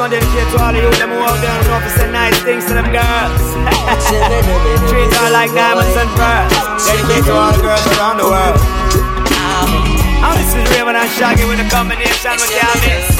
one dedicate to all of you them who out there and know to say nice things to them girls. Treat her like diamonds and pearls. Dedicate to all the girls around the world. This is Rayvon and Shaggy with a combination with Yamis.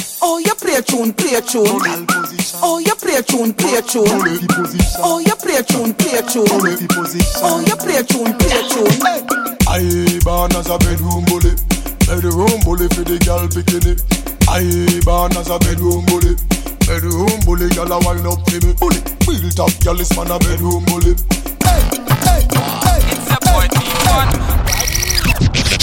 Oh, you play tune, play tune. Oh, you play tune, play tune. Oh, you play tune, play tune. Oh, you play tune, play tune. I born as a bedroom bully, bedroom bully for the girl bikini. I born as a bedroom bully, bedroom bully, girl a wind up to me. Bully, built up, girl this man a bedroom bully. Hey, hey, hey. It's a boy, one.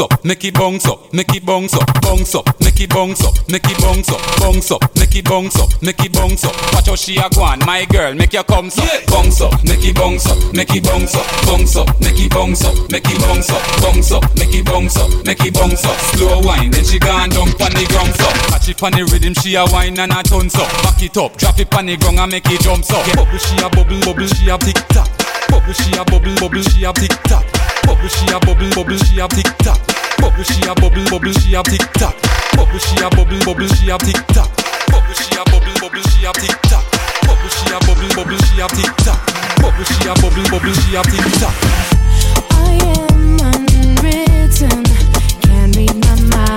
up, make it bounce up, make it bounce up, make it bounce up, make it bounce up, bounce up, make it bounce up, make it bounce up. Watch how she a go on, my girl, make your come up, bounce up, make it bounce up, make it bounce up, bounce up, make it bounce up, make it bounce up, bounce up, make it bounce up, make it bounce up. Slow wine, then she gone down on the ground up. Catch it on the rhythm, she a wine and a tons up. Back it up, drop it on the ground and make it jump up. Bubble she a bubble, bubble she a tick tock. Bubble she a bubble, bubble she a tick tock. Bubble she a bubble, bubble she a tick tock. Bubble she a bubble, bubble she a tick tock. Bubble she a bubble, bubble she a tick tock. Bubble she a bubble, bubble she a tick tock. Bubble she a bubble, bubble she a tick tock. Bubble she a bubble, bubble she a tick tock. I am unwritten, can't read my mind.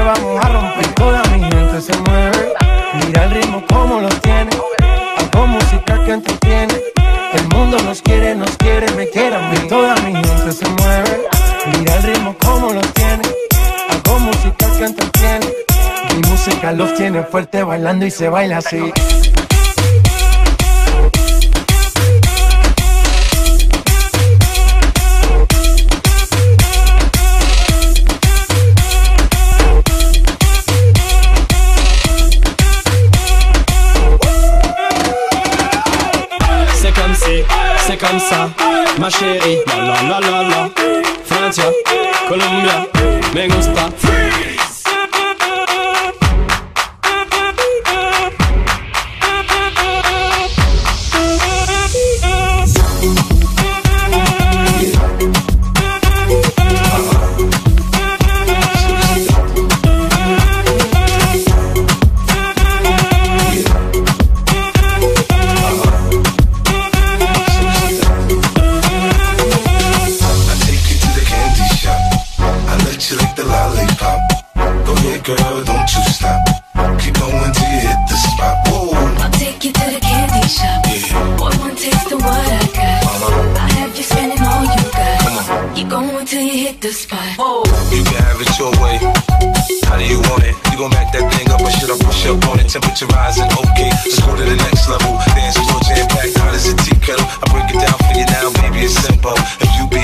vamos a romper. Toda mi gente se mueve. Mira el ritmo como lo tiene. Hago música que entretiene. El mundo nos quiere, nos quiere, me quiere a. Toda mi gente se mueve. Mira el ritmo como lo tiene. Hago música que entretiene. Mi música los tiene fuerte bailando y se baila así. comme ça, ma chérie. La la la la la. Francia, Colombia, me gusta. Girl, don't you stop. Keep going till you hit the spot. Whoa. I'll take you to the candy shop. Yeah. one more taste of what I got. Mama. I'll have you spending all you got. Come on. Keep going till you hit the spot. Whoa. You can have it your way. How do you want it? You gon' back that thing up or should I push up on it? Temperature rising, okay. Let's go to the next level. Dance floor jam packed, hot as a tea kettle. I break it down for you now, baby. It's simple. If you be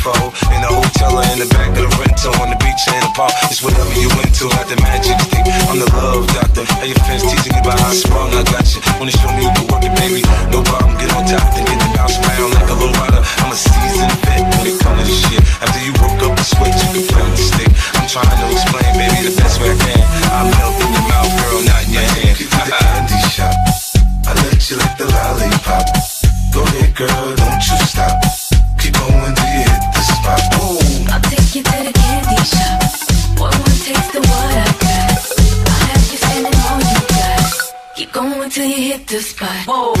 in a hotel or in the back of the rental, on the beach or in the bar. It's whatever you into, not the magic stick. I'm the love doctor. How your fans teasing you about how sprung I got you. Wanna show me you can work it, baby? No problem, get on top, then get the bounce around like a little rider. I'm a seasoned vet when it comes to this shit. After you woke up the switch, you can play the stick. I'm trying to explain, baby, the best way I can. I'm helping your mouth, girl, not in your hand. You the candy shop. I let you like the lollipop. Go ahead, girl, don't you stop. Keep going. till you hit the spot. Whoa.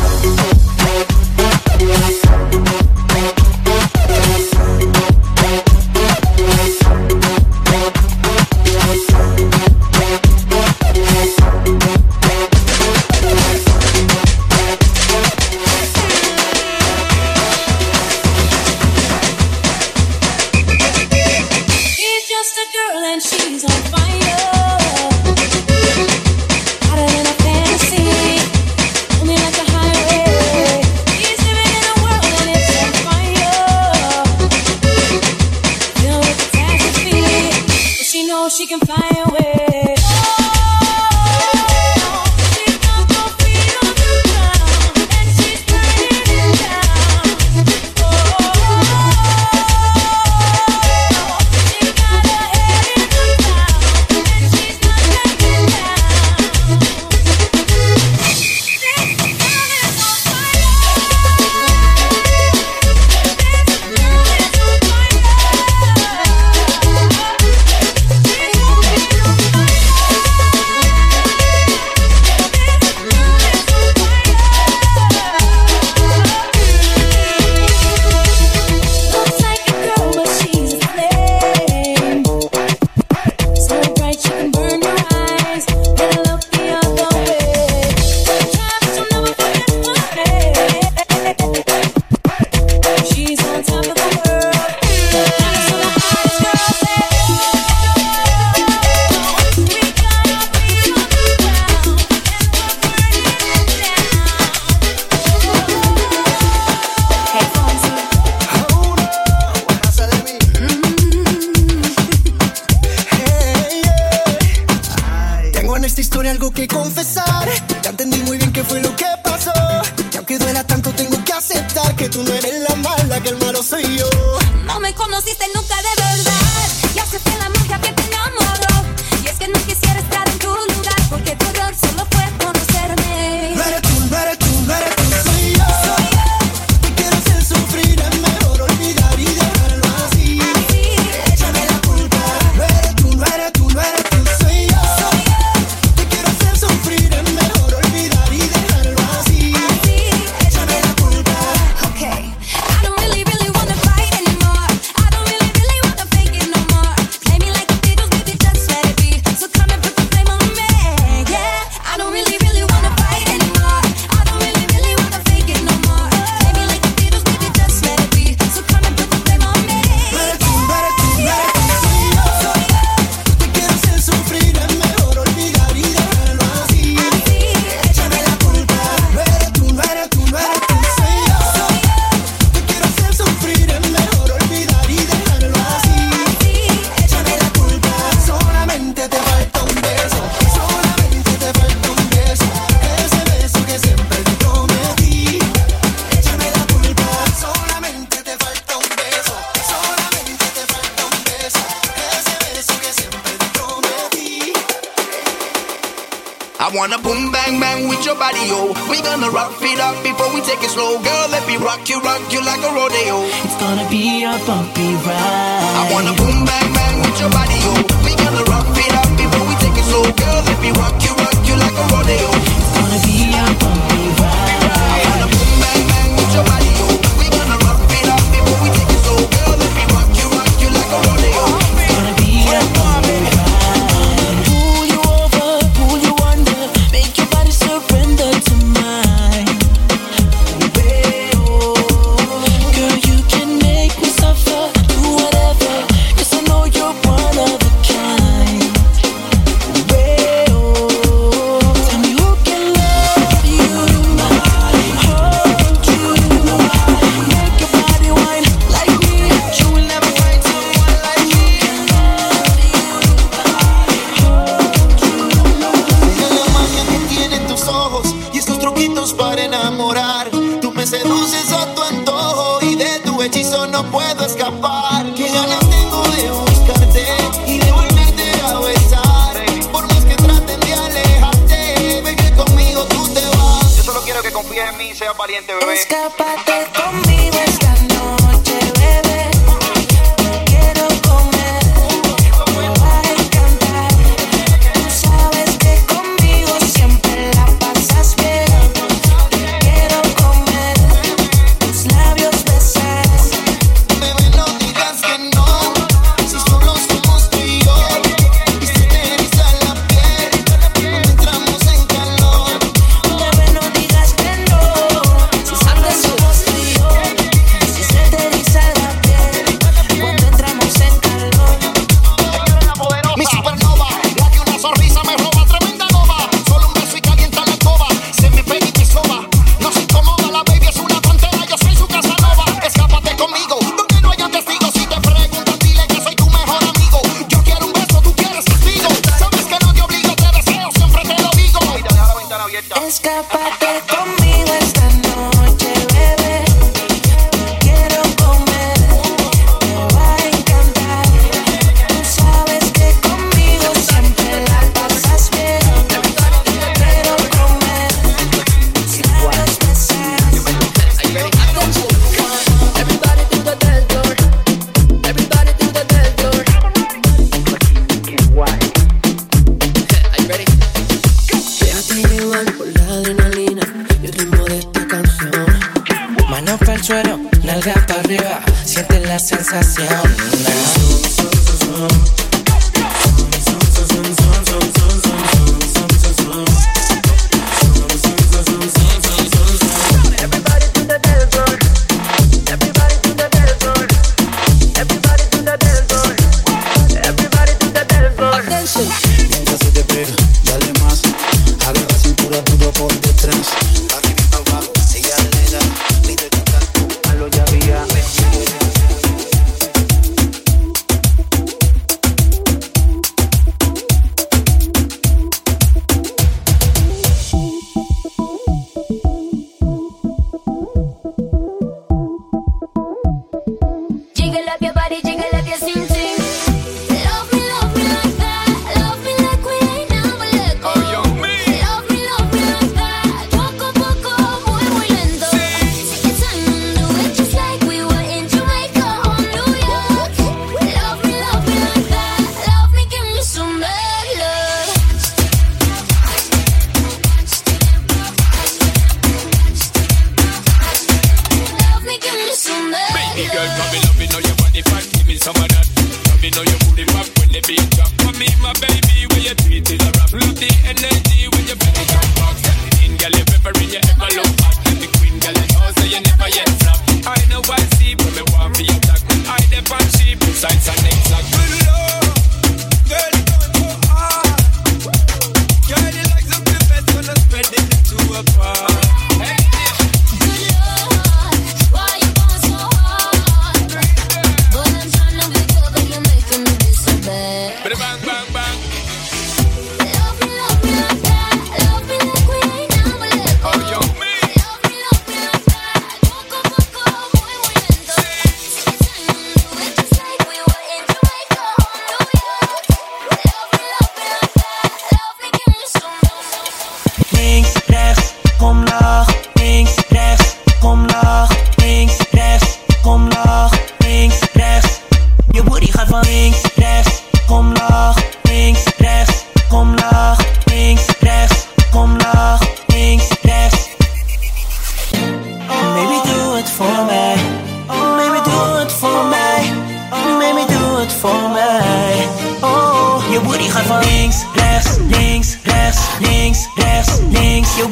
Yo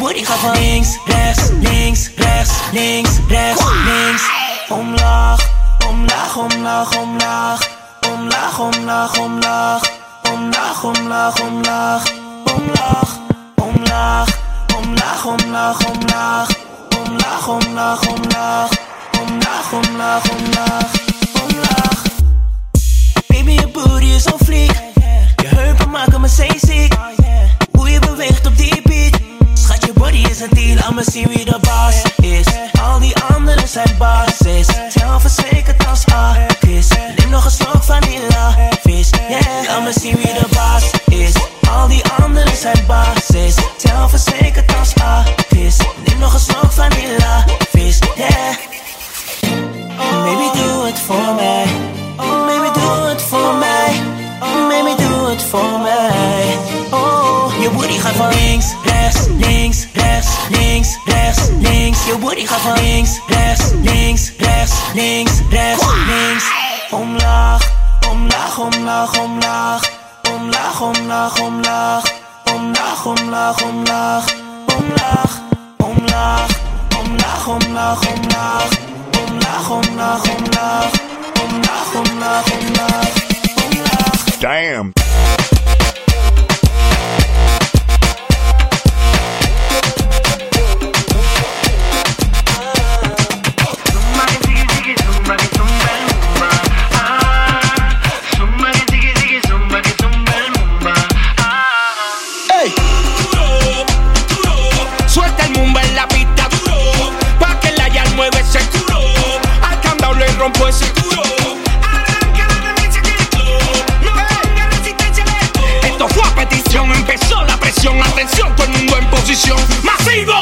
moet ik ga van links, rechts, links, rechts, links, rechts, links. Omlaag, omlaag, omlaag, omlaag. Omlaag, omlaag, omlaag. Omlaag, omlaag, omlaag. Omlaag, omlaag, omlaag, omlaag, omlaag. Omlaag, omlaag, omlaag. Omlaag, Baby, je booty is zo vlieg, Je heupen maken me zeeziek. Hoe je beweegt op die je body is een 10, I'ma see wie de baas is. Al die anderen zijn basis. Zelfverzekerd als artist. Neem nog een slok vanilla vis. Yeah, I'ma zien wie de baas is. Al die anderen zijn basis. Zelfverzekerd als artist. Neem nog een slok vanilla vis. Yeah. Baby, for me. voor maybe Baby, it for me. Oh Baby, do it for me. rechts, links, rechts, links, rechts, links. Je booty gaat links, rechts, links, rechts, links, rechts, links. Omlaag, omlaag, omlaag, omlaag. Omlaag, omlaag, omlaag. Omlaag, omlaag, omlaag. Omlaag, omlaag, omlaag, omlaag, omlaag. Omlaag, omlaag, omlaag. Omlaag, omlaag, omlaag. Omlaag. Damn. transmisión masiva.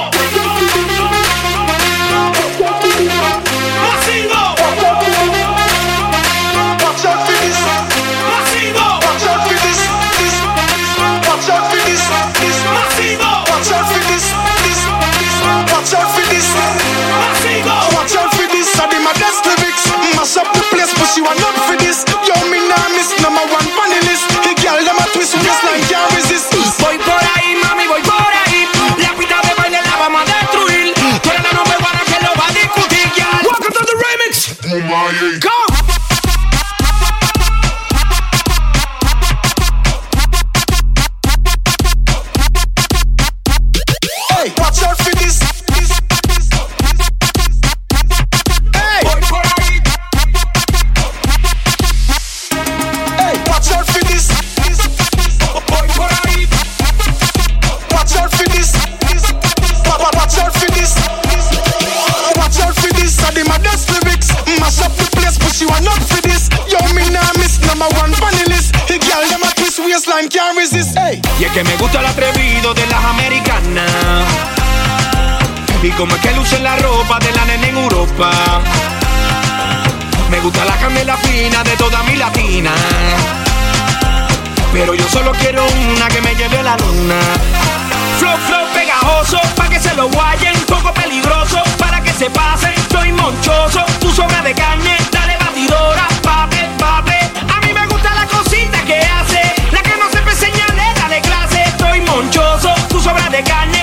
I got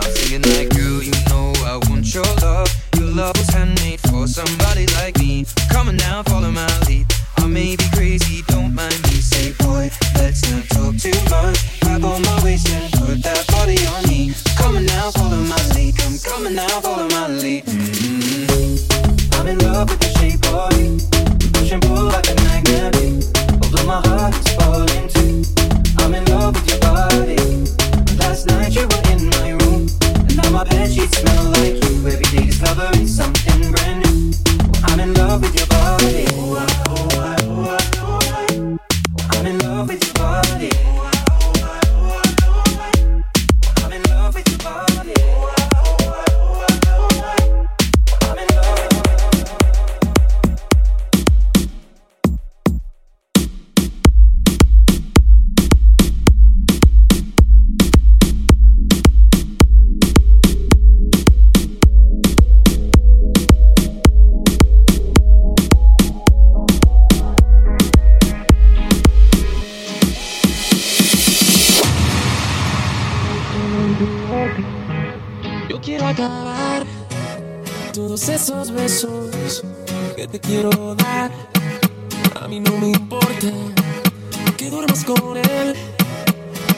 now Singing like girl you know I want your love. Your love was handmade for somebody like me. Come on now follow my lead. I may be Yo quiero acabar todos esos besos que te quiero dar. A mí no me importa que duermas con él,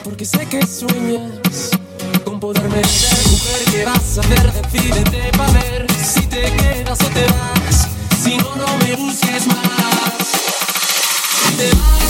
porque sé que sueñas con poderme ser mujer que vas a ver. Decídete para ver si te quedas o te vas. Si no, no me busques más. Te vas.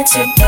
had to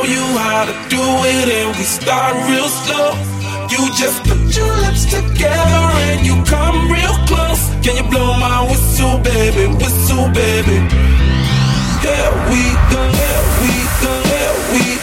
show you how to do it, and we start real slow. You just put your lips together and you come real close. Can you blow my whistle, baby, whistle, baby? Here we go, here we go, here we go,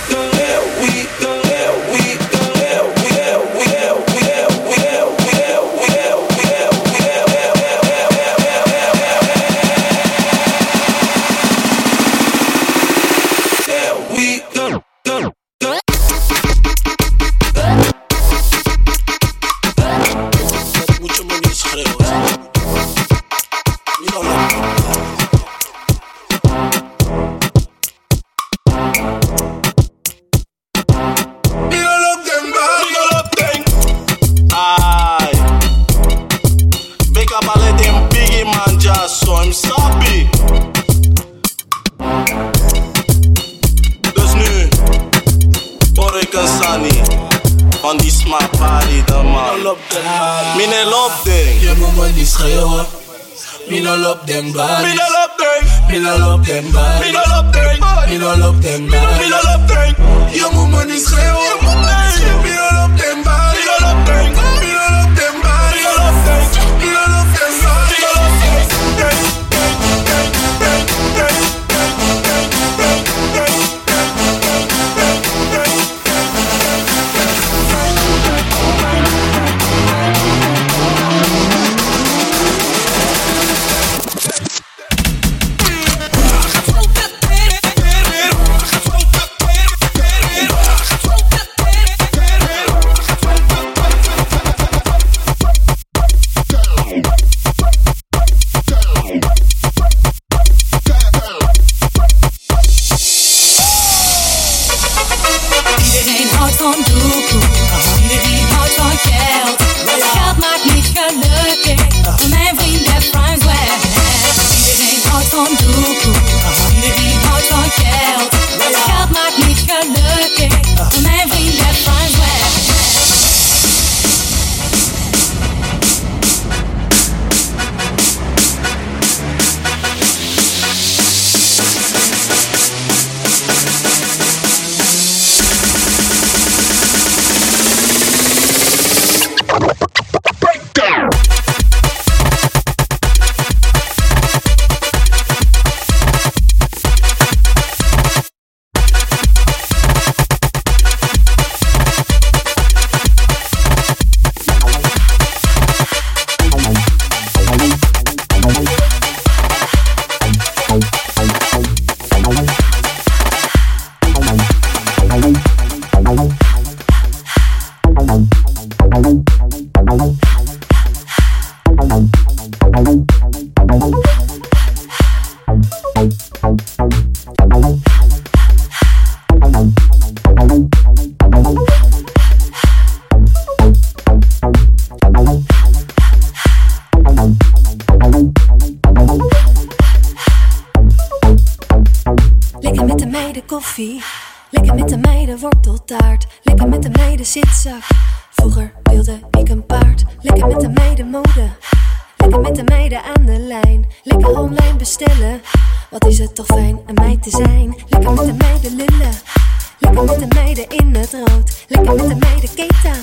meiden in het rood. Lekker met de meiden keta.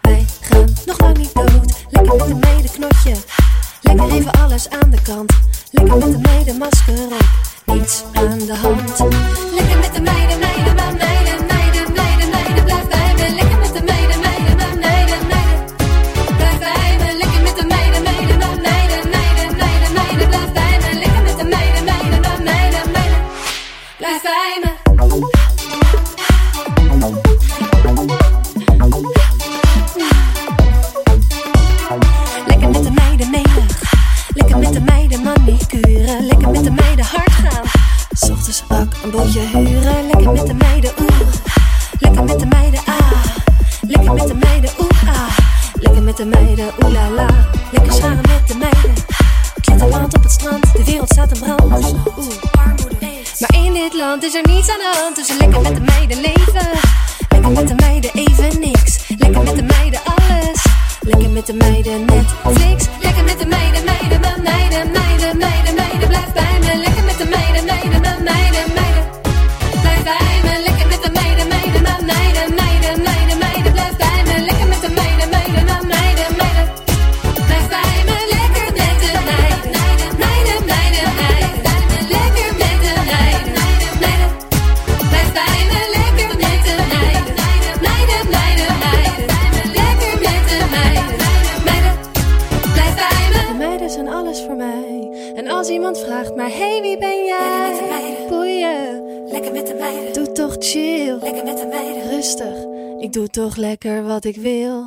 Wij gaan nog lang niet dood. Lekker met de meiden knotje. Lekker even alles aan de kant. Lekker met de meiden masker op. Niets aan de hand. Lekker met de meiden, meiden, meiden, huren. Lekker met de meiden oeh. Lekker met de meiden ah. Lekker met de meiden oeh ah. Lekker met de meiden oeh la. Lekker scharen met de meiden. Klitterland op het strand. De wereld staat in brand. Oeh, armoede Maar in dit land is er niets aan de hand. Dus lekker met de meiden leven. Lekker met de meiden even niks. Lekker met de meiden alles. Lekker met de meiden Netflix. Lekker met de meiden, lekker wat ik wil.